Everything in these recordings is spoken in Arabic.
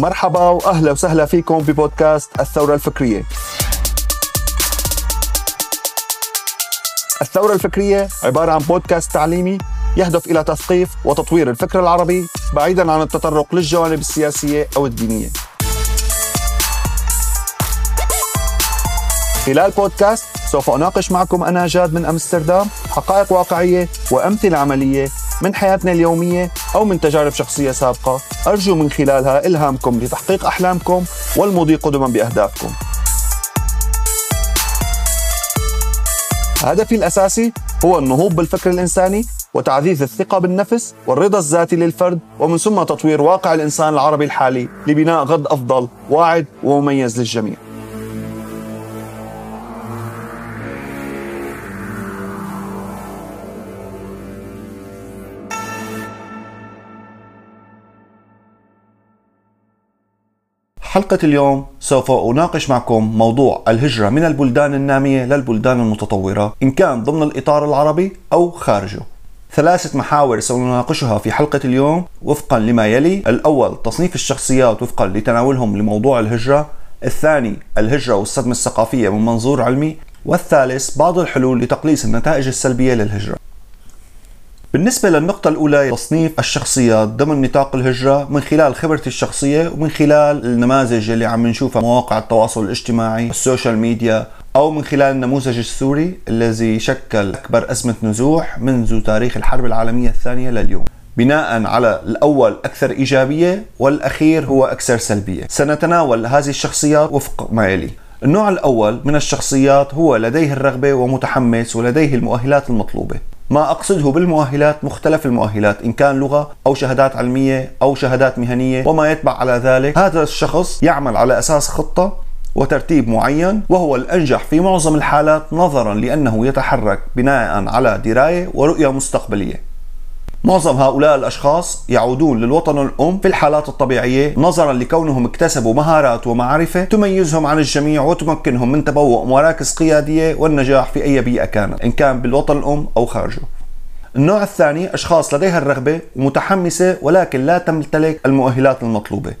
مرحبا وأهلا وسهلا فيكم ببودكاست الثورة الفكرية. الثورة الفكرية عبارة عن بودكاست تعليمي يهدف إلى تثقيف وتطوير الفكر العربي بعيدا عن التطرق للجوانب السياسية أو الدينية. خلال بودكاست سوف أناقش معكم أنا جاد من أمستردام حقائق واقعية وأمثلة عملية من حياتنا اليومية أو من تجارب شخصية سابقة أرجو من خلالها إلهامكم لتحقيق أحلامكم والمضي قدما بأهدافكم. هدفي الأساسي هو النهوض بالفكر الإنساني وتعزيز الثقة بالنفس والرضا الذاتي للفرد ومن ثم تطوير واقع الإنسان العربي الحالي لبناء غد أفضل واعد ومميز للجميع حلقة اليوم سوف أناقش معكم موضوع الهجرة من البلدان النامية للبلدان المتطورة إن كان ضمن الإطار العربي أو خارجه. ثلاثة محاور سنناقشها في حلقة اليوم وفقا لما يلي الأول تصنيف الشخصيات وفقا لتناولهم لموضوع الهجرة. الثاني الهجرة والصدمة الثقافية من منظور علمي. والثالث بعض الحلول لتقليص النتائج السلبية للهجرة. بالنسبة للنقطة الأولى تصنيف الشخصيات ضمن نطاق الهجرة من خلال خبرتي الشخصية ومن خلال النماذج اللي عم نشوفها مواقع التواصل الاجتماعي ال social media أو من خلال النموذج السوري الذي شكل أكبر أزمة نزوح منذ تاريخ الحرب العالمية الثانية لليوم. بناء على الأول أكثر إيجابية والأخير هو أكثر سلبية. سنتناول هذه الشخصيات وفق ما يلي. النوع الأول من الشخصيات هو لديه الرغبة ومتحمس ولديه المؤهلات المطلوبة. ما أقصده بالمؤهلات مختلف المؤهلات إن كان لغة أو شهادات علمية أو شهادات مهنية وما يتبع على ذلك. هذا الشخص يعمل على أساس خطة وترتيب معين وهو الأنجح في معظم الحالات نظرا لأنه يتحرك بناء على دراية ورؤية مستقبلية. معظم هؤلاء الأشخاص يعودون للوطن الأم في الحالات الطبيعية نظرا لكونهم اكتسبوا مهارات ومعرفة تميزهم عن الجميع وتمكنهم من تبوء مراكز قيادية والنجاح في أي بيئة كانت إن كان بالوطن الأم أو خارجه. النوع الثاني أشخاص لديها الرغبة ومتحمسة ولكن لا تمتلك المؤهلات المطلوبة.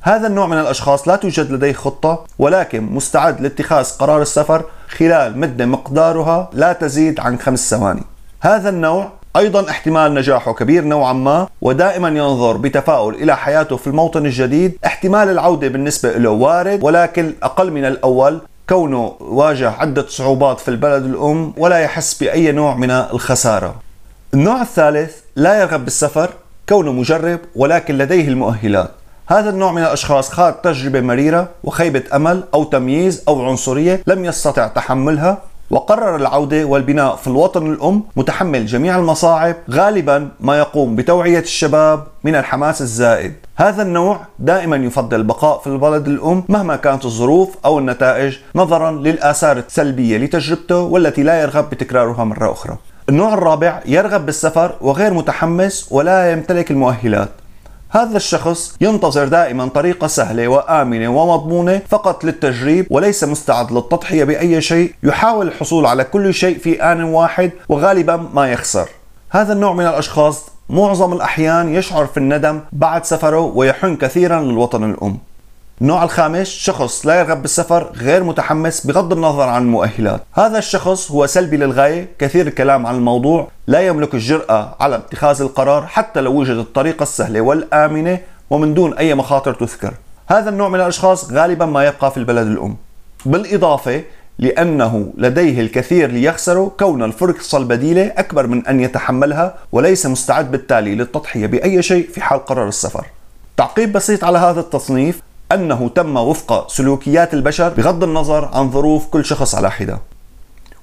هذا النوع من الأشخاص لا توجد لديه خطة ولكن مستعد لاتخاذ قرار السفر خلال مدة مقدارها لا تزيد عن خمس ثواني. هذا النوع أيضا احتمال نجاحه كبير نوعا ما ودائما ينظر بتفاؤل إلى حياته في الموطن الجديد. احتمال العودة بالنسبة له وارد ولكن أقل من الأول. كونه واجه عدة صعوبات في البلد الأم ولا يحس بأي نوع من الخسارة. النوع الثالث لا يرغب بالسفر. كونه مجرب ولكن لديه المؤهلات. هذا النوع من الأشخاص خاض تجربة مريرة وخيبة أمل أو تمييز أو عنصرية لم يستطع تحملها. وقرر العودة والبناء في الوطن الأم متحمل جميع المصاعب غالبا ما يقوم بتوعية الشباب من الحماس الزائد. هذا النوع دائما يفضل البقاء في البلد الأم مهما كانت الظروف أو النتائج نظرا للآثار السلبية لتجربته والتي لا يرغب بتكرارها مرة أخرى. النوع الرابع يرغب بالسفر وغير متحمس ولا يمتلك المؤهلات. هذا الشخص ينتظر دائما طريقة سهلة وآمنة ومضمونة فقط للتجريب وليس مستعد للتضحية بأي شيء. يحاول الحصول على كل شيء في آن واحد وغالبا ما يخسر. هذا النوع من الأشخاص معظم الأحيان يشعر في الندم بعد سفره ويحن كثيرا للوطن الأم. النوع الخامس شخص لا يرغب بالسفر غير متحمس بغض النظر عن المؤهلات. هذا الشخص هو سلبي للغاية. كثير الكلام عن الموضوع. لا يملك الجرأة على اتخاذ القرار حتى لو وجدت الطريقة السهلة والآمنة ومن دون أي مخاطر تذكر. هذا النوع من الأشخاص غالبا ما يبقى في البلد الأم. بالإضافة لأنه لديه الكثير ليخسره كون الفرصة البديلة أكبر من أن يتحملها وليس مستعد بالتالي للتضحية بأي شيء في حال قرر السفر. تعقيب بسيط على هذا التصنيف. أنه تم وفق سلوكيات البشر بغض النظر عن ظروف كل شخص على حدة.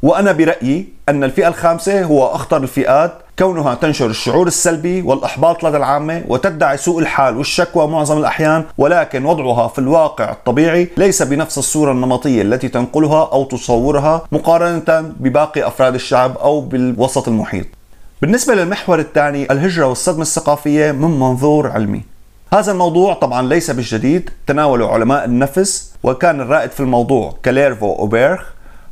وأنا برأيي أن الفئة الخامسة هو أخطر الفئات كونها تنشر الشعور السلبي والإحباط لدى العامة وتدعي سوء الحال والشكوى معظم الأحيان ولكن وضعها في الواقع الطبيعي ليس بنفس الصورة النمطية التي تنقلها أو تصورها مقارنة بباقي أفراد الشعب أو بالوسط المحيط. بالنسبة للمحور الثاني الهجرة والصدمة الثقافية من منظور علمي. هذا الموضوع طبعا ليس بالجديد. تناوله علماء النفس وكان الرائد في الموضوع كاليرفو أوبيرخ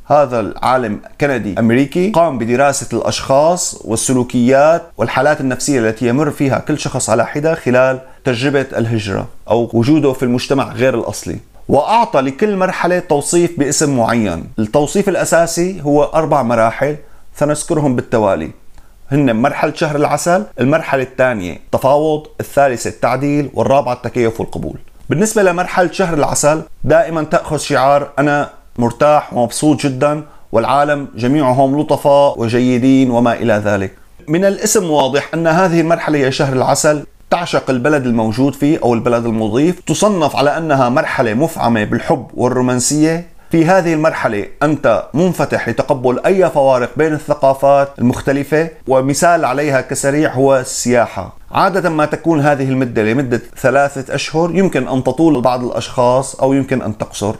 هذا العالم كندي أمريكي قام بدراسة الأشخاص والسلوكيات والحالات النفسية التي يمر فيها كل شخص على حدة خلال تجربة الهجرة أو وجوده في المجتمع غير الأصلي. وأعطى لكل مرحلة توصيف باسم معين. التوصيف الأساسي هو أربع مراحل سنذكرهم بالتوالي. هن مرحلة شهر العسل المرحلة الثانية تفاوض الثالثة التعديل والرابعة التكيف والقبول. بالنسبة لمرحلة شهر العسل دائما تأخذ شعار أنا مرتاح ومبسوط جدا والعالم جميعهم لطفاء وجيدين وما إلى ذلك. من الاسم واضح أن هذه المرحلة هي شهر العسل. تعشق البلد الموجود فيه أو البلد المضيف تصنف على أنها مرحلة مفعمة بالحب والرومانسية. في هذه المرحلة أنت منفتح لتقبل أي فوارق بين الثقافات المختلفة ومثال عليها كسريع هو السياحة. عادة ما تكون هذه المدة لمدة ثلاثة أشهر يمكن أن تطول لبعض الأشخاص أو يمكن أن تقصر.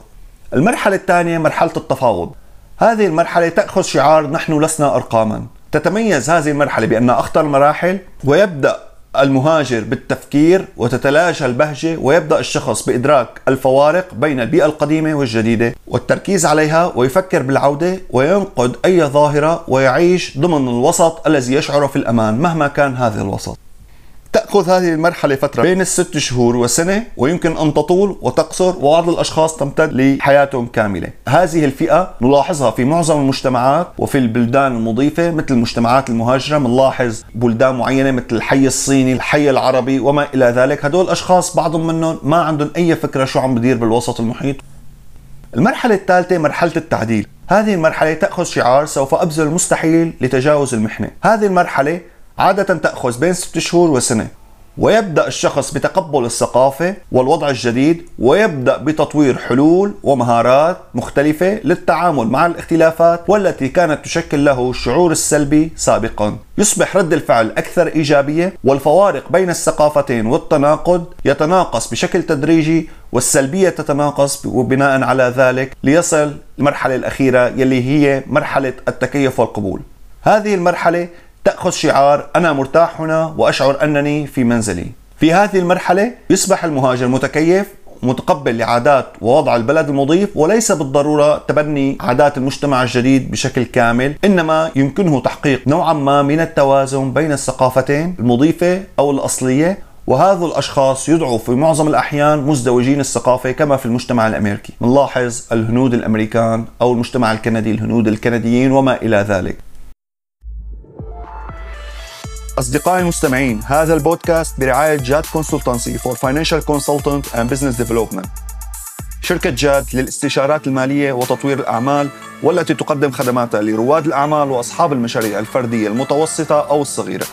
المرحلة الثانية مرحلة التفاوض. هذه المرحلة تأخذ شعار نحن لسنا أرقاما. تتميز هذه المرحلة بأنها أخطر المراحل ويبدأ المهاجر بالتفكير وتتلاشى البهجة ويبدأ الشخص بإدراك الفوارق بين البيئة القديمة والجديدة والتركيز عليها ويفكر بالعودة وينقد أي ظاهرة ويعيش ضمن الوسط الذي يشعر في الأمان مهما كان هذا الوسط. تأخذ هذه المرحلة فترة بين الست شهور وسنة ويمكن أن تطول وتقصر وبعض الأشخاص تمتد لحياتهم كاملة. هذه الفئة نلاحظها في معظم المجتمعات وفي البلدان المضيفة مثل المجتمعات المهاجرة. بنلاحظ بلدان معينة مثل الحي الصيني الحي العربي وما إلى ذلك. هدول الأشخاص بعضهم منهم ما عندهم أي فكرة شو عم بدير بالوسط المحيط. المرحلة الثالثة مرحلة التعديل. هذه المرحلة تأخذ شعار سوف أبذل المستحيل لتجاوز المحنة. هذه المرحلة عادة تأخذ بين ست شهور وسنة. ويبدأ الشخص بتقبل الثقافة والوضع الجديد ويبدأ بتطوير حلول ومهارات مختلفة للتعامل مع الاختلافات والتي كانت تشكل له الشعور السلبي سابقا. يصبح رد الفعل أكثر إيجابية والفوارق بين الثقافتين والتناقض يتناقص بشكل تدريجي والسلبية تتناقص وبناء على ذلك ليصل المرحلة الأخيرة يلي هي مرحلة التكيف والقبول. هذه المرحلة تأخذ شعار أنا مرتاح هنا وأشعر أنني في منزلي. في هذه المرحلة يصبح المهاجر متكيف متقبل لعادات ووضع البلد المضيف وليس بالضرورة تبني عادات المجتمع الجديد بشكل كامل إنما يمكنه تحقيق نوعا ما من التوازن بين الثقافتين المضيفة أو الأصلية وهذا الأشخاص يدعوا في معظم الأحيان مزدوجين الثقافة كما في المجتمع الأمريكي. نلاحظ الهنود الأمريكان أو المجتمع الكندي الهنود الكنديين وما إلى ذلك. أصدقائي المستمعين هذا البودكاست برعاية جاد consultancy for financial consultant and business development شركة جاد للاستشارات المالية وتطوير الأعمال والتي تقدم خدماتها لرواد الأعمال وأصحاب المشاريع الفردية المتوسطة أو الصغيرة.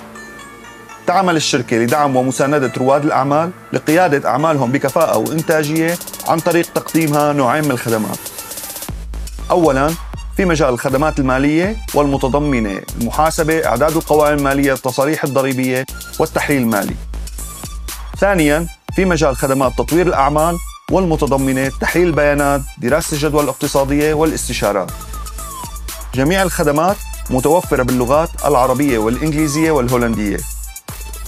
تعمل الشركة لدعم ومساندة رواد الأعمال لقيادة أعمالهم بكفاءة وإنتاجية عن طريق تقديمها نوعين من الخدمات. أولاً في مجال الخدمات المالية والمتضمنة المحاسبة إعداد القوائم المالية التصاريح الضريبية والتحليل المالي. ثانيا في مجال خدمات تطوير الأعمال والمتضمنة تحليل البيانات دراسة الجدوى الاقتصادية والاستشارات. جميع الخدمات متوفرة باللغات العربية والإنجليزية والهولندية.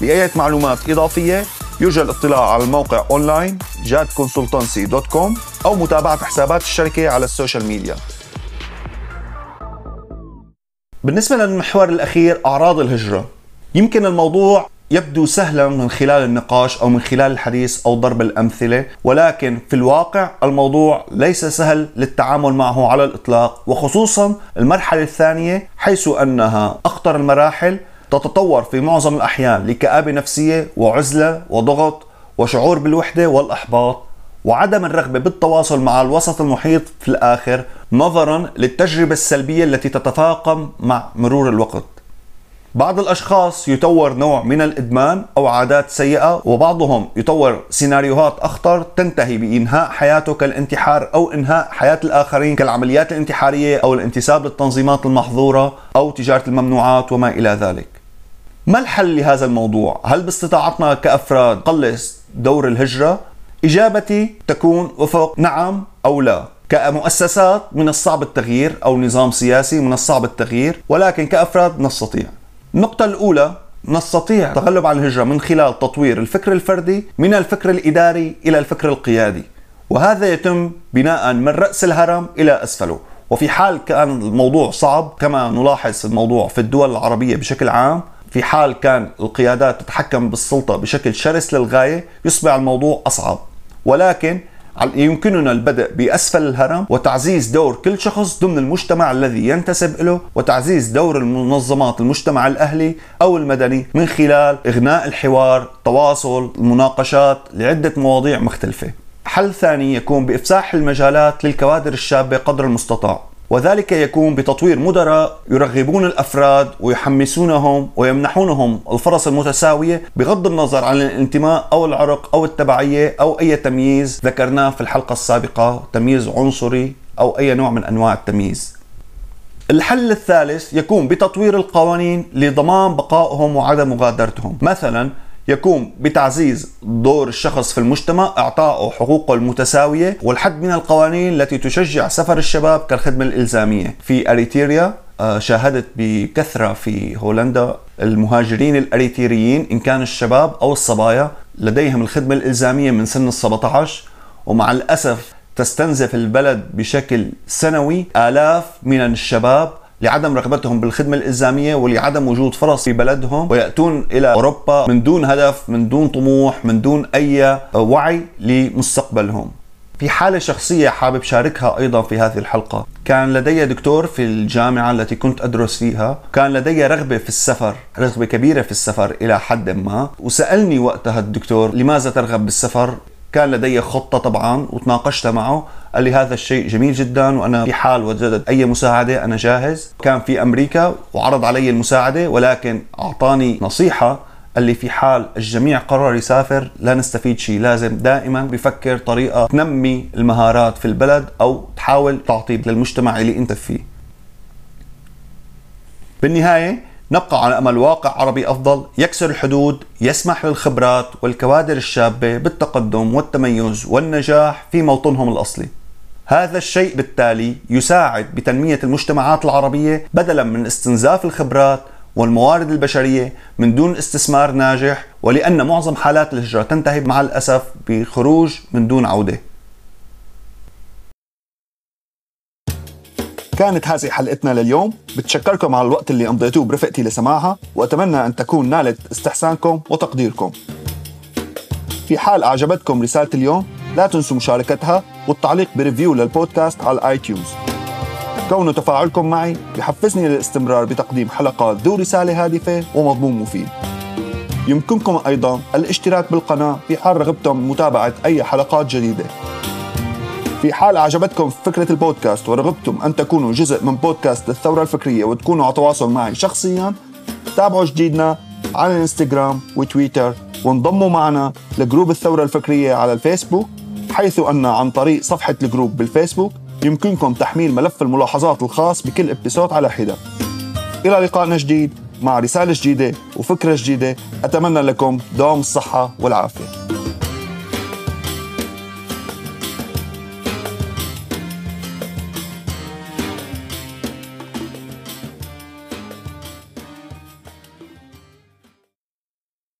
لأي معلومات إضافية يرجى الاطلاع على الموقع أونلاين jadconsultancy.com أو متابعة حسابات الشركة على السوشيال ميديا. بالنسبة للمحور الأخير أعراض الهجرة. يمكن الموضوع يبدو سهلا من خلال النقاش أو من خلال الحديث أو ضرب الأمثلة ولكن في الواقع الموضوع ليس سهل للتعامل معه على الإطلاق وخصوصا المرحلة الثانية حيث أنها أخطر المراحل تتطور في معظم الأحيان لكآبة نفسية وعزلة وضغط وشعور بالوحدة والإحباط. وعدم الرغبة بالتواصل مع الوسط المحيط في الآخر نظرا للتجربة السلبية التي تتفاقم مع مرور الوقت. بعض الأشخاص يطور نوع من الإدمان أو عادات سيئة وبعضهم يطور سيناريوهات أخطر تنتهي بإنهاء حياته كالانتحار أو إنهاء حياة الآخرين كالعمليات الانتحارية أو الانتساب للتنظيمات المحظورة أو تجارة الممنوعات وما إلى ذلك. ما الحل لهذا الموضوع؟ هل باستطاعتنا كأفراد قلص دور الهجرة؟ إجابتي تكون وفق نعم أو لا. كمؤسسات من الصعب التغيير أو نظام سياسي من الصعب التغيير ولكن كأفراد نستطيع. النقطة الأولى نستطيع التغلب على الهجرة من خلال تطوير الفكر الفردي من الفكر الإداري إلى الفكر القيادي. وهذا يتم بناء من رأس الهرم إلى أسفله. وفي حال كان الموضوع صعب كما نلاحظ الموضوع في الدول العربية بشكل عام في حال كان القيادات تتحكم بالسلطة بشكل شرس للغاية يصبح الموضوع أصعب. ولكن يمكننا البدء بأسفل الهرم وتعزيز دور كل شخص ضمن المجتمع الذي ينتسب له وتعزيز دور المنظمات المجتمع الأهلي أو المدني من خلال إغناء الحوار تواصل المناقشات لعدة مواضيع مختلفة. حل ثاني يكون بإفساح المجالات للكوادر الشابة قدر المستطاع. وذلك يكون بتطوير مدراء يرغبون الأفراد ويحمسونهم ويمنحونهم الفرص المتساوية بغض النظر عن الانتماء أو العرق أو التبعية أو أي تمييز ذكرناه في الحلقة السابقة تمييز عنصري أو أي نوع من أنواع التمييز. الحل الثالث يكون بتطوير القوانين لضمان بقائهم وعدم مغادرتهم، مثلا يقوم بتعزيز دور الشخص في المجتمع اعطائه حقوقه المتساوية والحد من القوانين التي تشجع سفر الشباب كالخدمة الإلزامية. في اريتريا آه، شاهدت بكثرة في هولندا المهاجرين الاريتريين إن كان الشباب أو الصبايا لديهم الخدمة الإلزامية من سن ال 17 ومع الأسف تستنزف البلد بشكل سنوي آلاف من الشباب لعدم رغبتهم بالخدمة الإلزامية ولعدم وجود فرص في بلدهم ويأتون إلى أوروبا من دون هدف من دون طموح من دون أي وعي لمستقبلهم. في حالة شخصية حابب شاركها أيضا في هذه الحلقة. كان لدي دكتور في الجامعة التي كنت أدرس فيها. كان لدي رغبة في السفر رغبة كبيرة في السفر إلى حد ما. وسألني وقتها الدكتور لماذا ترغب بالسفر؟ كان لدي خطة طبعا وتناقشت معه. قال لي هذا الشيء جميل جدا وأنا في حال وجدت أي مساعدة أنا جاهز. كان في أمريكا وعرض علي المساعدة ولكن أعطاني نصيحة. قال لي في حال الجميع قرر يسافر لا نستفيد شيء. لازم دائما بفكر طريقة تنمي المهارات في البلد أو تحاول تعطي للمجتمع اللي أنت فيه. بالنهاية نبقى على أمل واقع عربي أفضل يكسر الحدود يسمح للخبرات والكوادر الشابة بالتقدم والتميز والنجاح في موطنهم الأصلي. هذا الشيء بالتالي يساعد بتنمية المجتمعات العربية بدلا من استنزاف الخبرات والموارد البشرية من دون استثمار ناجح ولأن معظم حالات الهجرة تنتهي مع الأسف بخروج من دون عودة. كانت هذه حلقتنا لليوم. بتشكركم على الوقت اللي قضيتوه برفقتي لسماعها وأتمنى أن تكون نالت استحسانكم وتقديركم. في حال أعجبتكم رسالة اليوم لا تنسوا مشاركتها والتعليق ب review للبودكاست على ال iTunes كون تفاعلكم معي يحفزني للاستمرار بتقديم حلقات ذو رسالة هادفة ومضمون مفيد. يمكنكم أيضا الاشتراك بالقناة في حال رغبتم متابعة أي حلقات جديدة. في حال أعجبتكم فكرة البودكاست ورغبتم أن تكونوا جزء من بودكاست الثورة الفكرية وتكونوا على تواصل معي شخصيا تابعوا جديدنا على الإنستغرام وتويتر وانضموا معنا ل group الثورة الفكرية على الفيسبوك حيث أن عن طريق صفحة ال group بالفيسبوك يمكنكم تحميل ملف الملاحظات الخاص بكل episode على حدة. إلى لقائنا جديد مع رسالة جديدة وفكرة جديدة أتمنى لكم دوام الصحة والعافية.